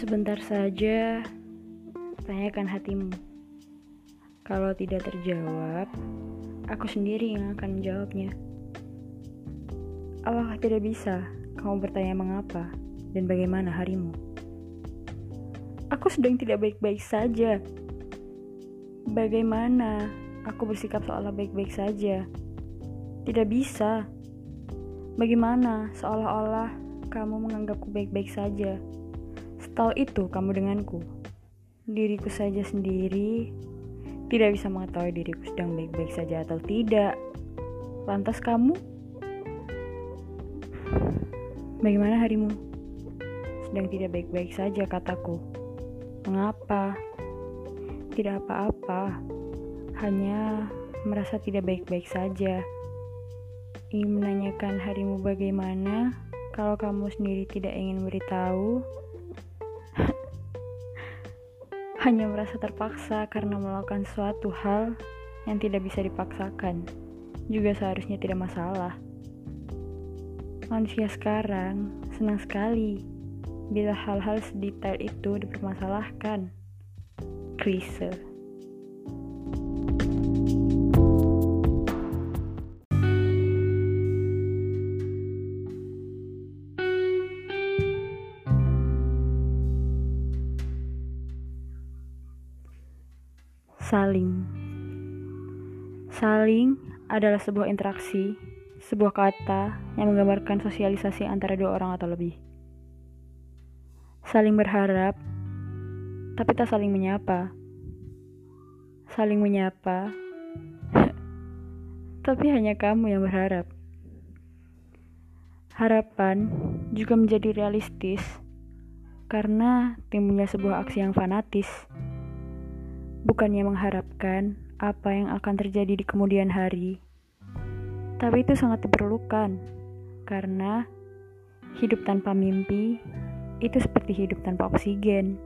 Sebentar saja, tanyakan hatimu. Kalau tidak terjawab, aku sendiri yang akan menjawabnya. Apakah tidak bisa kamu bertanya mengapa dan bagaimana harimu? Aku sedang tidak baik-baik saja. Bagaimana aku bersikap seolah baik-baik saja? Tidak bisa. Bagaimana seolah-olah kamu menganggapku baik-baik saja? Setahu itu kamu denganku. Diriku saja sendiri tidak bisa mengetahui diriku sedang baik-baik saja atau tidak. Lantas kamu? Bagaimana harimu? Sedang tidak baik-baik saja kataku. Mengapa? Tidak apa-apa. Hanya merasa tidak baik-baik saja. Ingin menanyakan harimu bagaimana kalau kamu sendiri tidak ingin beritahu hanya merasa terpaksa karena melakukan suatu hal yang tidak bisa dipaksakan, juga seharusnya tidak masalah. Manusia sekarang senang sekali bila hal-hal sedetail itu dipermasalahkan. Klise. Saling Saling adalah sebuah interaksi, sebuah kata yang menggambarkan sosialisasi antara dua orang atau lebih. Saling berharap, tapi tak saling menyapa. Saling menyapa, tapi hanya kamu yang berharap. Harapan juga menjadi realistis karena timbulnya sebuah aksi yang fanatis bukannya mengharapkan apa yang akan terjadi di kemudian hari, tapi itu sangat diperlukan karena hidup tanpa mimpi itu seperti hidup tanpa oksigen.